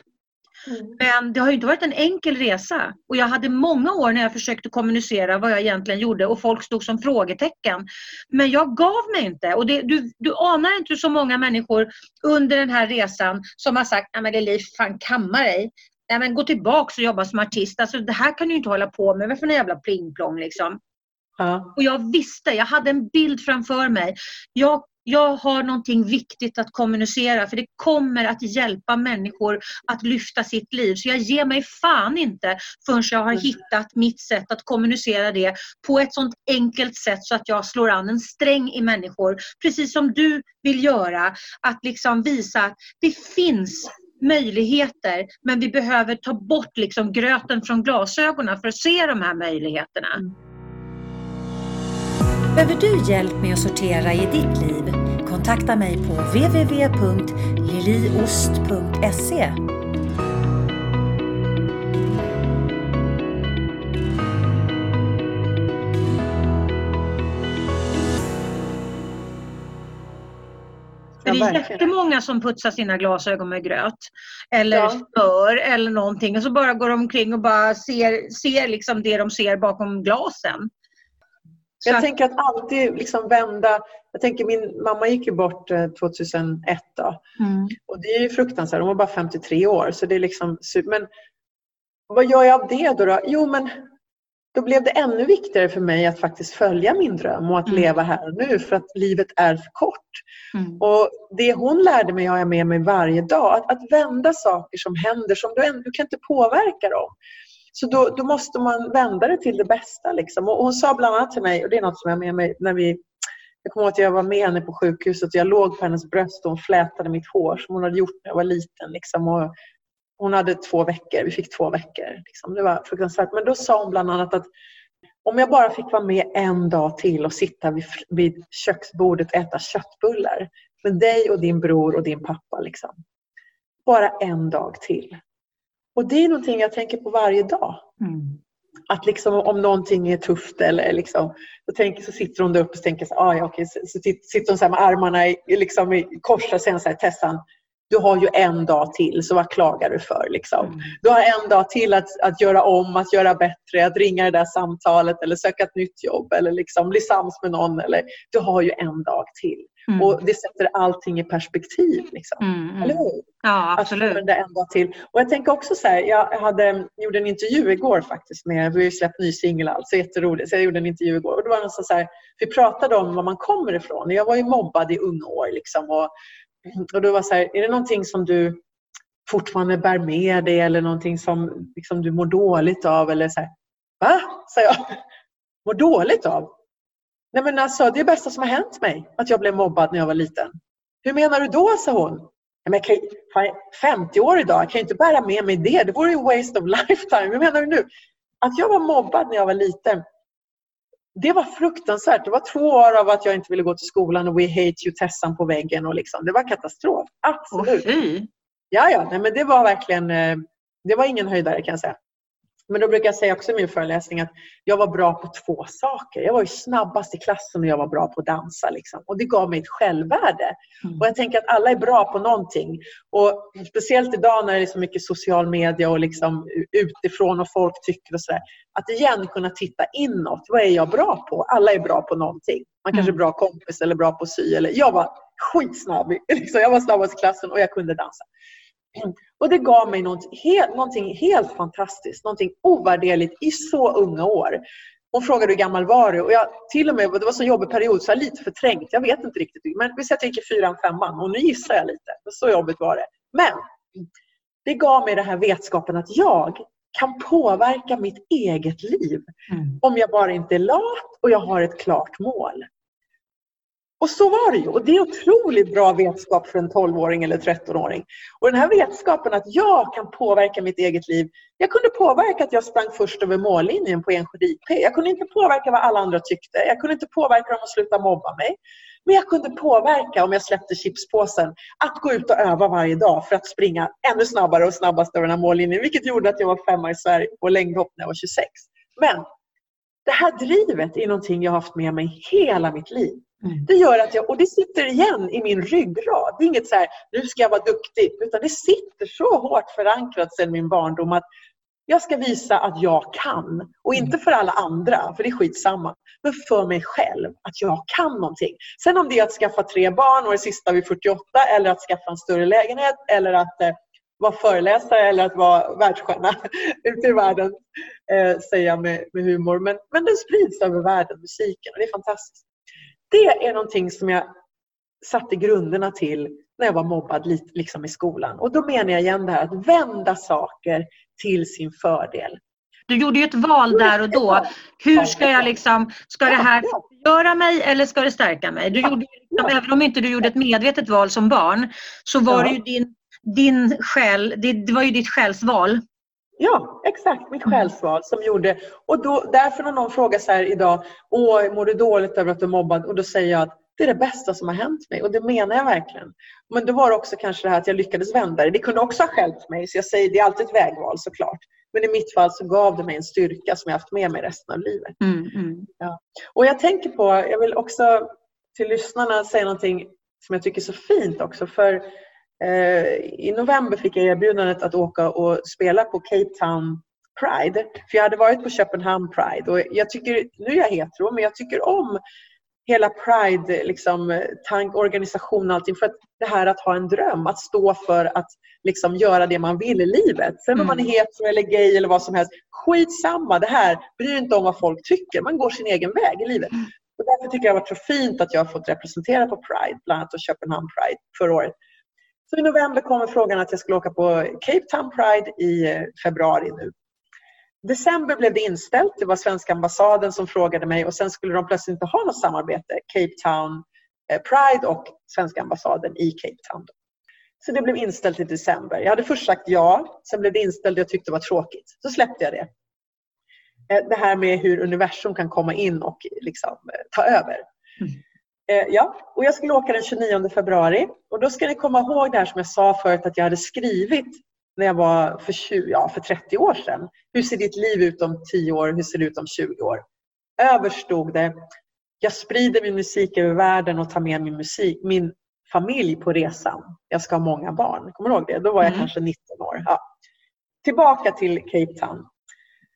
Mm. Men det har inte varit en enkel resa och jag hade många år när jag försökte kommunicera vad jag egentligen gjorde och folk stod som frågetecken. Men jag gav mig inte och det, du, du anar inte så många människor under den här resan som har sagt, nej men Lili, fan kamma dig. Nej men gå tillbaks och jobba som artist. Alltså det här kan du inte hålla på med. Vad för en jävla plingplong liksom. Ja. Och jag visste, jag hade en bild framför mig. Jag jag har någonting viktigt att kommunicera för det kommer att hjälpa människor att lyfta sitt liv. Så jag ger mig fan inte förrän jag har hittat mitt sätt att kommunicera det på ett sånt enkelt sätt så att jag slår an en sträng i människor. Precis som du vill göra. Att liksom visa att det finns möjligheter men vi behöver ta bort liksom gröten från glasögonen för att se de här möjligheterna. Behöver du hjälp med att sortera i ditt liv? Kontakta mig på www.liliost.se det är jättemånga som putsar sina glasögon med gröt eller ja. smör eller någonting och så bara går de omkring och bara ser, ser liksom det de ser bakom glasen. Jag att... tänker att alltid liksom vända. Jag tänker min mamma gick ju bort 2001 eh, då. Mm. Och det är ju fruktansvärt. Hon var bara 53 år. Så det är liksom, men vad gör jag av det då? då? Jo men då blev det ännu viktigare för mig att faktiskt följa min dröm och att mm. leva här och nu för att livet är för kort. Mm. Och Det hon lärde mig har jag med mig varje dag. Att, att vända saker som händer, som du, du kan inte påverka dem. Så då, då, måste man vända det till det bästa. Liksom. Och hon sa bland annat till mig, och det är något som jag har med mig när vi jag kommer ihåg att jag var med henne på sjukhuset och jag låg på hennes bröst och hon flätade mitt hår som hon hade gjort när jag var liten. Liksom. Och hon hade två veckor, vi fick två veckor. Liksom. Det var fruktansvärt. Men då sa hon bland annat att om jag bara fick vara med en dag till och sitta vid, vid köksbordet och äta köttbullar med dig och din bror och din pappa. Liksom. Bara en dag till. Och det är någonting jag tänker på varje dag. Mm. Att liksom om någonting är tufft eller liksom, så, tänker, så sitter hon där uppe och tänker så, ah, ja, okej, så, så sitter hon så med armarna i, liksom i kors och säger så här, Tessan, du har ju en dag till, så vad klagar du för? Liksom? Mm. Du har en dag till att, att göra om, att göra bättre, att ringa det där samtalet eller söka ett nytt jobb eller liksom bli sams med någon. Eller, du har ju en dag till. Mm. Och det sätter allting i perspektiv. Liksom. Mm, mm. Eller hur? Ja, absolut. Att en dag till. Och jag tänker också så här, jag hade, gjorde en intervju igår faktiskt med, vi har ju släppt ny singel alltså, jätteroligt. Så jag gjorde en intervju igår och det var någon så här, vi pratade om var man kommer ifrån. Jag var ju mobbad i unga år liksom, och, och då var så här, är det någonting som du fortfarande bär med dig eller någonting som liksom, du mår dåligt av? Eller så här, Va? sa jag. *laughs* Mår dåligt av? Nej men alltså, det är det bästa som har hänt mig, att jag blev mobbad när jag var liten. Hur menar du då? sa hon. Men jag kan, 50 år idag, jag kan ju inte bära med mig det. Det vore ju waste of *laughs* lifetime. Hur menar du nu? Att jag var mobbad när jag var liten, det var fruktansvärt. Det var två år av att jag inte ville gå till skolan och We hate you Tessan på väggen. Och liksom. Det var katastrof. Absolut. Oh, ja, ja. Nej, men det var verkligen eh, det var ingen höjdare kan jag säga. Men då brukar jag säga också i min föreläsning att jag var bra på två saker. Jag var ju snabbast i klassen och jag var bra på att dansa. Liksom. Och det gav mig ett självvärde. Mm. Och jag tänker att alla är bra på någonting. Och speciellt idag när det är så mycket social media och liksom utifrån och folk tycker och sådär. Att igen kunna titta inåt. Vad är jag bra på? Alla är bra på någonting. Man kanske är mm. bra kompis eller bra på att sy. Eller jag var skitsnabb. *laughs* Liksom. Jag var snabbast i klassen och jag kunde dansa. Och det gav mig något helt, någonting helt fantastiskt, någonting ovärderligt i så unga år. Hon frågade hur gammal var du? Och jag, till och med, det var en så jobbig period så jag lite förträngt. Jag vet inte riktigt. Men vi säger att jag gick i fyran, femman och nu gissar jag lite. Så jobbigt var det. Men det gav mig den här vetskapen att jag kan påverka mitt eget liv. Mm. Om jag bara inte är lat och jag har ett klart mål. Och så var det ju. Och det är otroligt bra vetskap för en 12-åring eller 13-åring. Och den här vetskapen att jag kan påverka mitt eget liv. Jag kunde påverka att jag sprang först över mållinjen på Enskede IP. Jag kunde inte påverka vad alla andra tyckte. Jag kunde inte påverka dem att sluta mobba mig. Men jag kunde påverka, om jag släppte chipspåsen, att gå ut och öva varje dag för att springa ännu snabbare och snabbast över den här mållinjen. Vilket gjorde att jag var femma i Sverige på längdhopp när jag var 26. Men det här drivet är någonting jag har haft med mig hela mitt liv. Mm. Det gör att jag, och det sitter igen i min ryggrad. Det är inget så här, nu ska jag vara duktig, utan det sitter så hårt förankrat sedan min barndom att jag ska visa att jag kan. Och inte för alla andra, för det är skitsamma. Men för mig själv, att jag kan någonting. Sen om det är att skaffa tre barn och det sista vid 48 eller att skaffa en större lägenhet eller att eh, vara föreläsare eller att vara världsstjärna *laughs* ute i världen, eh, säger jag med, med humor. Men, men den sprids över världen, musiken, och det är fantastiskt. Det är någonting som jag satte grunderna till när jag var mobbad liksom i skolan. Och då menar jag igen det här att vända saker till sin fördel. Du gjorde ju ett val där och då. Hur ska jag liksom, ska det här göra mig eller ska det stärka mig? Du gjorde, liksom, även om inte du gjorde ett medvetet val som barn, så var det ju din, din själ, det, det var ju ditt själsval. Ja, exakt. Mitt själsval som gjorde... Och då, därför när någon frågar så här idag, åh, mår du dåligt över att du är mobbad? Och då säger jag att det är det bästa som har hänt mig och det menar jag verkligen. Men då var det också kanske det här att jag lyckades vända det. Det kunde också ha skälpt mig, så jag säger det är alltid ett vägval såklart. Men i mitt fall så gav det mig en styrka som jag haft med mig resten av livet. Mm, mm. Ja. Och jag tänker på, jag vill också till lyssnarna säga någonting som jag tycker är så fint också. För i november fick jag erbjudandet att åka och spela på Cape Town Pride. För jag hade varit på Köpenhamn Pride och jag tycker, nu är jag hetero, men jag tycker om hela Pride, liksom, tank, organisation och allting. För att det här att ha en dröm, att stå för att liksom, göra det man vill i livet. Sen om man är mm. hetero eller gay eller vad som helst, skitsamma det här. Bry inte om vad folk tycker. Man går sin egen väg i livet. Mm. Och därför tycker jag det har varit så fint att jag har fått representera på Pride, bland annat på Köpenhamn Pride förra året. Så i november kommer frågan att jag skulle åka på Cape Town Pride i eh, februari nu december blev det inställt. Det var svenska ambassaden som frågade mig och sen skulle de plötsligt inte ha något samarbete. Cape Town eh, Pride och svenska ambassaden i Cape Town. Så det blev inställt i december. Jag hade först sagt ja, sen blev det inställt och jag tyckte det var tråkigt. Så släppte jag det. Eh, det här med hur universum kan komma in och liksom ta över. Mm. Ja, och jag skulle åka den 29 februari och då ska ni komma ihåg det här som jag sa förut att jag hade skrivit när jag var för, 20, ja, för 30 år sedan. Hur ser ditt liv ut om 10 år? Hur ser det ut om 20 år? Överstod det. Jag sprider min musik över världen och tar med min musik, min familj på resan. Jag ska ha många barn. Kommer du ihåg det? Då var jag mm. kanske 19 år. Ja. Tillbaka till Cape Town.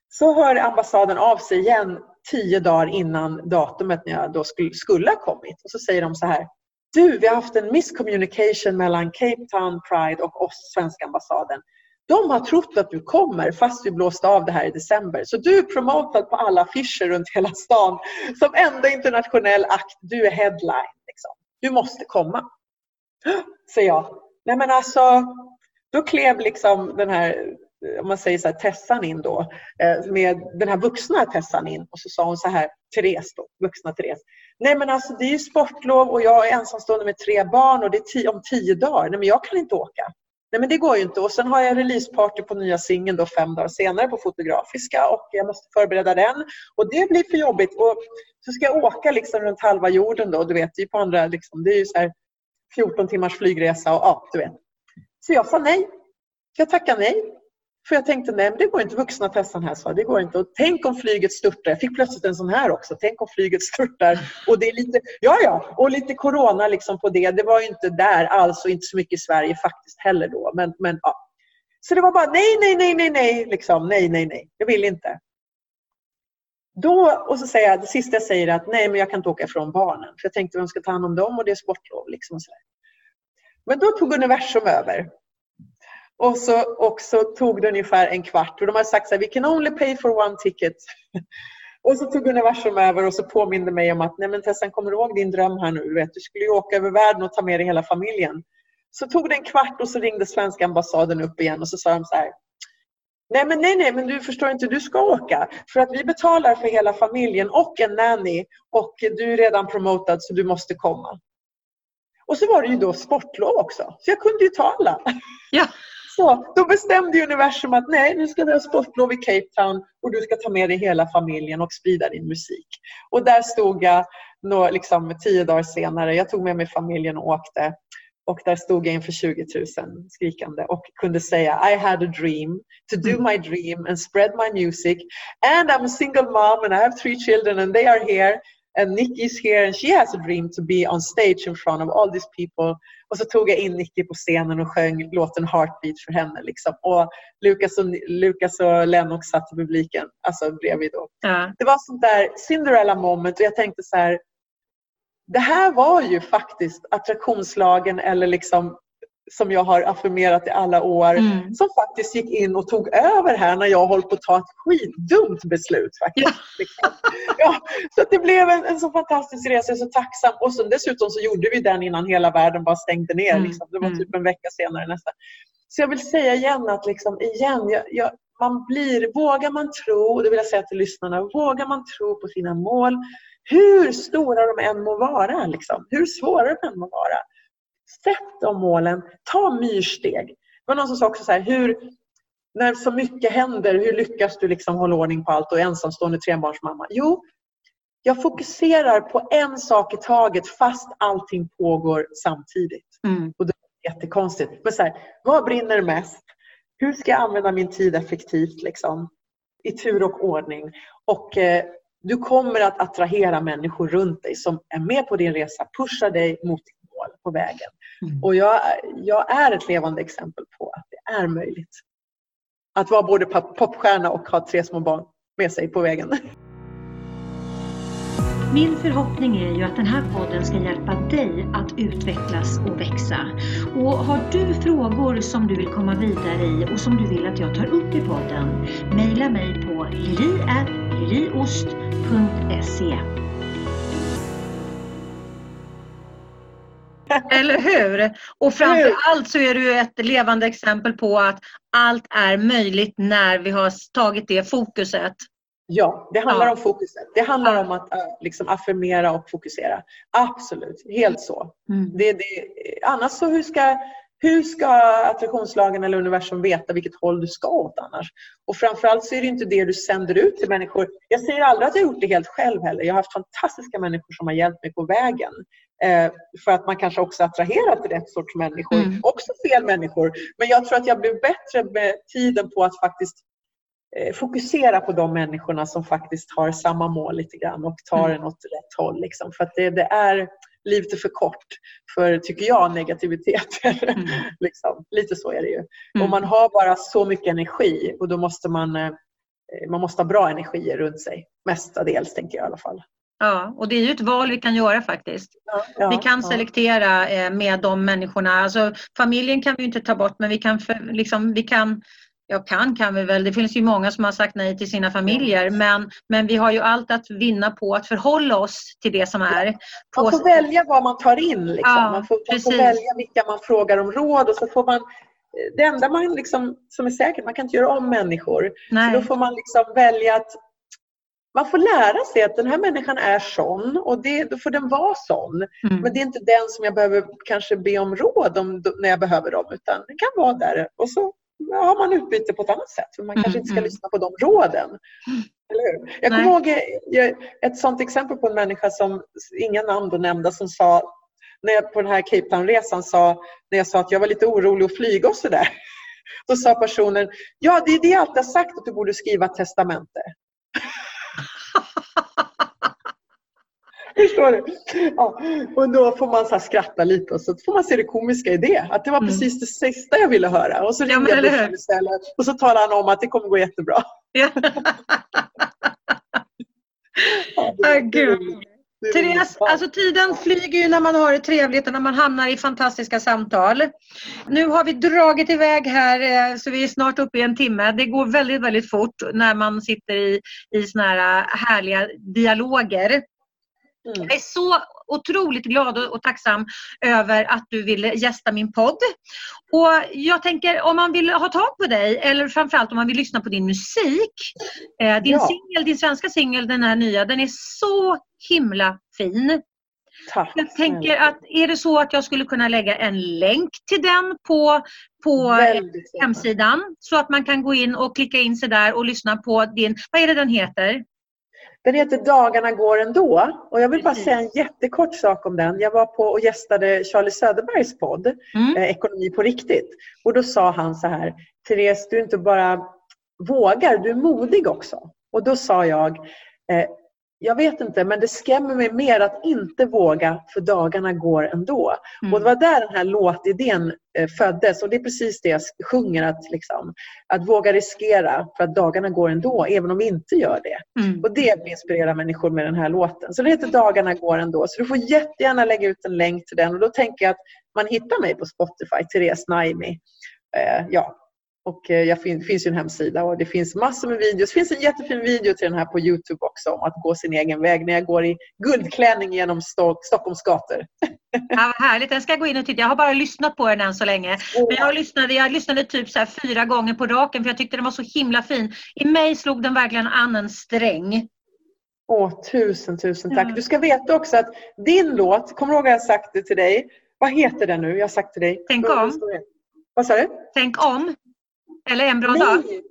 Så hör ambassaden av sig igen tio dagar innan datumet när jag då skulle, skulle ha kommit. Och så säger de så här. Du, vi har haft en miscommunication mellan Cape Town Pride och oss, svenska ambassaden. De har trott att du kommer fast vi blåste av det här i december. Så du är promotad på alla affischer runt hela stan som enda internationell akt. Du är headline. Liksom. Du måste komma. *gasps* Säger jag. Nej men alltså, då klev liksom den här om man säger så här, Tessan in då, eh, med den här vuxna Tessan in och så sa hon så här, Therese då, vuxna Therese. Nej men alltså det är ju sportlov och jag är ensamstående med tre barn och det är tio, om tio dagar. Nej men jag kan inte åka. Nej men det går ju inte. Och sen har jag releaseparty på nya singeln då fem dagar senare på Fotografiska och jag måste förbereda den. Och det blir för jobbigt. Och så ska jag åka liksom runt halva jorden då. Du vet, det är på andra, liksom, det är ju så här 14 timmars flygresa och ja, du vet. Så jag sa nej. Jag tackade nej. För jag tänkte, nej men det går inte. Vuxna Tessan här så det går inte. Och tänk om flyget störtar. Jag fick plötsligt en sån här också. Tänk om flyget störtar. Och det är lite, ja ja, och lite corona liksom på det. Det var ju inte där alls och inte så mycket i Sverige faktiskt heller då. Men, men ja. Så det var bara nej, nej, nej, nej, nej, liksom. Nej, nej, nej. Jag vill inte. Då, och så säger jag, det sista jag säger är att nej, men jag kan inte åka ifrån barnen. För jag tänkte vem ska ta hand om dem och det är sportlov. Liksom så Men då tog universum över. Och så, och så tog det ungefär en kvart och de har sagt så här, we can only pay for one ticket. *laughs* och så tog universum över och så påminde mig om att, nej men Tessan, kommer du ihåg din dröm här nu? Du, vet, du skulle ju åka över världen och ta med dig hela familjen. Så tog det en kvart och så ringde svenska ambassaden upp igen och så sa de så här, Nej, men nej, nej, men du förstår inte, du ska åka. För att vi betalar för hela familjen och en nanny och du är redan promotad så du måste komma. Och så var det ju då sportlov också, så jag kunde ju ta alla. Ja. *laughs* Så då bestämde universum att nej, nu ska vi ha sportlov i Cape Town och du ska ta med dig hela familjen och sprida din musik. Och där stod jag nå, liksom, tio dagar senare. Jag tog med mig familjen och åkte. Och där stod jag inför 20 000 skrikande och kunde säga I had a dream to do my dream and spread my music and I'm a single mom and I have three children and they are here and Nicky's here and she has a dream to be on stage in front of all these people. Och så tog jag in Nicky på scenen och sjöng låten Heartbeat för henne. Liksom. Och Lucas och, Lucas och Lennox satt i publiken alltså bredvid. Då. Ja. Det var sånt där Cinderella moment och jag tänkte så här, det här var ju faktiskt attraktionslagen eller liksom som jag har affirmerat i alla år Mm. som faktiskt gick in och tog över här när jag höll på att ta ett skitdumt beslut. faktiskt. Ja. *laughs* Ja, så det blev en, en så fantastisk resa, jag är så tacksam. Och så, dessutom så gjorde vi den innan hela världen bara stängde ner. Mm. Liksom. Det var Mm. typ en vecka senare nästan. Så jag vill säga igen att liksom, igen, jag, jag, man blir, vågar man tro, och det vill jag säga till lyssnarna, vågar man tro på sina mål, hur stora de än må vara, liksom, hur svåra de än må vara. Sätt de målen, ta myrsteg. Det var någon som sa också så här, hur, när så mycket händer, hur lyckas du liksom hålla ordning på allt och är ensamstående trebarnsmamma? Jo, jag fokuserar på en sak i taget fast allting pågår samtidigt. Mm. Jättekonstigt. Men så här, vad brinner mest? Hur ska jag använda min tid effektivt? Liksom? I tur och ordning. Och eh, du kommer att attrahera människor runt dig som är med på din resa, pushar dig mot mål på vägen. Mm. Och jag, jag är ett levande exempel på att det är möjligt. Att vara både pop- popstjärna och ha tre små barn med sig på vägen. Min förhoppning är ju att den här podden ska hjälpa dig att utvecklas och växa. Och har du frågor som du vill komma vidare i och som du vill att jag tar upp i podden, mejla mig på lili.liliost.se. Eller hur? Och framför allt så är du ett levande exempel på att allt är möjligt när vi har tagit det fokuset. Ja, det handlar Ja. om fokuset. Det handlar Ja. om att äh, liksom affirmera och fokusera. Absolut, helt så. Mm. Det, det, annars så hur ska, hur ska attraktionslagen eller universum veta vilket håll du ska åt annars? Och framförallt så är det inte det du sänder ut till människor. Jag säger aldrig att jag har gjort det helt själv heller. Jag har haft fantastiska människor som har hjälpt mig på vägen. Eh, för att man kanske också attraherar till rätt sorts människor. Mm. Också fel människor. Men jag tror att jag blev bättre med tiden på att faktiskt eh, fokusera på de människorna som faktiskt har samma mål lite grann och tar Mm. en åt rätt håll. Liksom. För att det, det är livet är för kort för, tycker jag, negativitet. Mm. *laughs* liksom. Lite så är det ju. Mm. Och man har bara så mycket energi och då måste man, eh, man måste ha bra energier runt sig. Mestadels, tänker jag i alla fall. Ja, och det är ju ett val vi kan göra faktiskt. Ja, Vi kan ja. selektera eh, med de människorna. Alltså, familjen kan vi inte ta bort men vi kan, för, liksom, vi kan jag kan kan vi väl. Det finns ju många som har sagt nej till sina familjer men, men vi har ju allt att vinna på att förhålla oss till det som är. På, Man får välja vad man tar in. Liksom. Ja, man, får, man får välja vilka man frågar om råd och så får man det enda man liksom, som är säkert, man kan inte göra om människor. Så nej. då får man liksom välja att man får lära sig att den här människan är sån och det, då får den vara sån. Mm. Men det är inte den som jag behöver kanske be om råd om, när jag behöver dem utan den kan vara där och så har man utbyte på ett annat sätt. För man kanske Mm, inte ska mm. lyssna på de råden. Eller hur? Jag kommer ihåg eh, ett sånt exempel på en människa som, inga namn då nämnda, som sa när jag på den här Cape Town-resan sa, när jag sa att jag var lite orolig att flyga och sådär. *laughs* Då sa personen, ja det är det jag alltid har sagt att du borde skriva testamente. *laughs* *laughs* Förstår du? Ja. Och då får man så skratta lite och så får man se det komiska i det. Att det var Mm. precis det sista jag ville höra. Och så Ja, ringde men jag Bussen istället och så talade han om att det kommer gå jättebra. *laughs* Ja. Ja, det- Ah, det gud. Det är Therese. Ja. alltså tiden flyger ju när man har det trevligt och när man hamnar i fantastiska samtal. Nu har vi dragit iväg här eh, så vi är snart uppe i en timme. Det går väldigt, väldigt fort när man sitter i, i såna här härliga dialoger. Mm. Jag är så otroligt glad och, och tacksam över att du ville gästa min podd. Och jag tänker om man vill ha tag på dig eller framförallt om man vill lyssna på din musik. Eh, din Ja. singel, din svenska singel, den här nya, den är så himla fin. Tack. Jag tänker att är det så att jag skulle kunna lägga en länk till den på, på Väldigt hemsidan så att man kan gå in och klicka in sig där och lyssna på din, vad är det den heter? Den heter Dagarna går ändå. Och jag vill bara säga en jättekort sak om den. Jag var på och gästade Charlie Söderbergs podd, Mm. eh, Ekonomi på riktigt. Och då sa han så här, Therese, du inte bara vågar, du är modig också. Och då sa jag, eh, jag vet inte, men det skrämmer mig mer att inte våga för dagarna går ändå. Mm. Och det var där den här låtidén eh, föddes och det är precis det jag sjunger, att, liksom, att våga riskera för att dagarna går ändå, även om vi inte gör det. Mm. Och det inspirerar människor med den här låten. Så det heter Dagarna går ändå. Så du får jättegärna lägga ut en länk till den och då tänker jag att man hittar mig på Spotify, Therese Naimi. Eh, ja, och eh, jag fin finns ju en hemsida och det finns massor med videos. Det finns en jättefin video till den här på Youtube också om att gå sin egen väg när jag går i guldklänning genom Sto Stockholms gator. Ja, vad härligt, den ska jag gå in och titta. Jag har bara lyssnat på den än så länge. Men jag lyssnade, jag lyssnade typ så fyra gånger på raken för jag tyckte den var så himla fin. I mig slog den verkligen an en sträng. Åh, tusen, tusen tack. Ja. Du ska veta också att din låt, kommer du ihåg att jag sagt det till dig? Vad heter den nu? Jag har sagt till dig. Tänk om. Vad sa du? Tänk om. Eller en bra dag. Nej.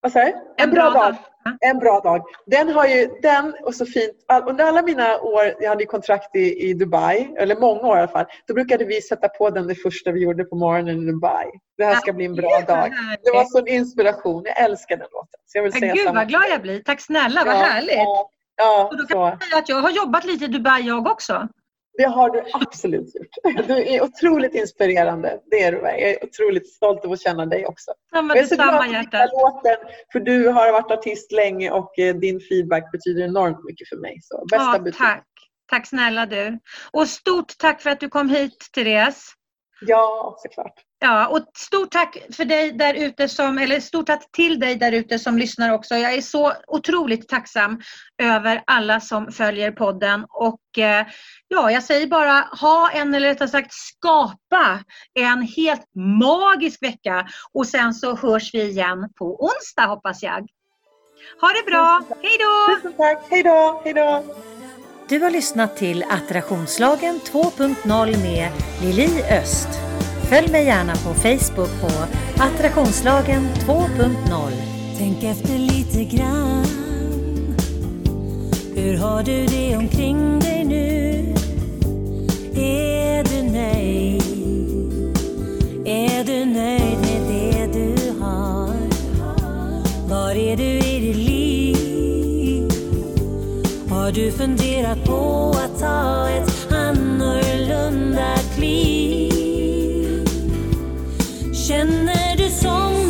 Vad sa du? En bra dag. Ja. En bra dag. Den har ju, den och så fint, under alla mina år, jag hade kontrakt i, i Dubai, eller många år i alla fall, då brukade vi sätta på den det första vi gjorde på morgonen i Dubai. Det här ska bli en bra dag. Det var sån inspiration. Jag älskar den låten. Så jag vill säga Gud samma vad glad jag blir. Tack snälla, vad Ja, härligt. Ja, ja Och då kan så. jag säga att jag har jobbat lite i Dubai jag också. Det har du absolut gjort. Du är otroligt inspirerande. Det är du. Jag är otroligt stolt över att känna dig också. Ja, men Jag är så glad här hjärtat. låten, för du har varit artist länge och eh, din feedback betyder enormt mycket för mig. Så bästa Ja, betyg. tack. Tack snälla du. Och stort tack för att du kom hit Therese. Ja, såklart. Ja, och stort tack för dig där ute som, eller stort tack till dig där ute som lyssnar också. Jag är så otroligt tacksam över alla som följer podden och eh, ja, jag säger bara ha en, eller rättare sagt skapa en helt magisk vecka och sen så hörs vi igen på onsdag hoppas jag. Ha det bra, hej då! Tusen tack. Hej då. Hej då. Du har lyssnat till Attraktionslagen 2.0 med Lili Öst. Följ mig gärna på Facebook på Attraktionslagen 2.0. Tänk efter lite grann Hur har du det omkring dig nu? Är du nöjd? Är du nöjd med det du har? Var är du i ditt liv? Har du funderat på att ta ett annorlunda kliv? Känner du som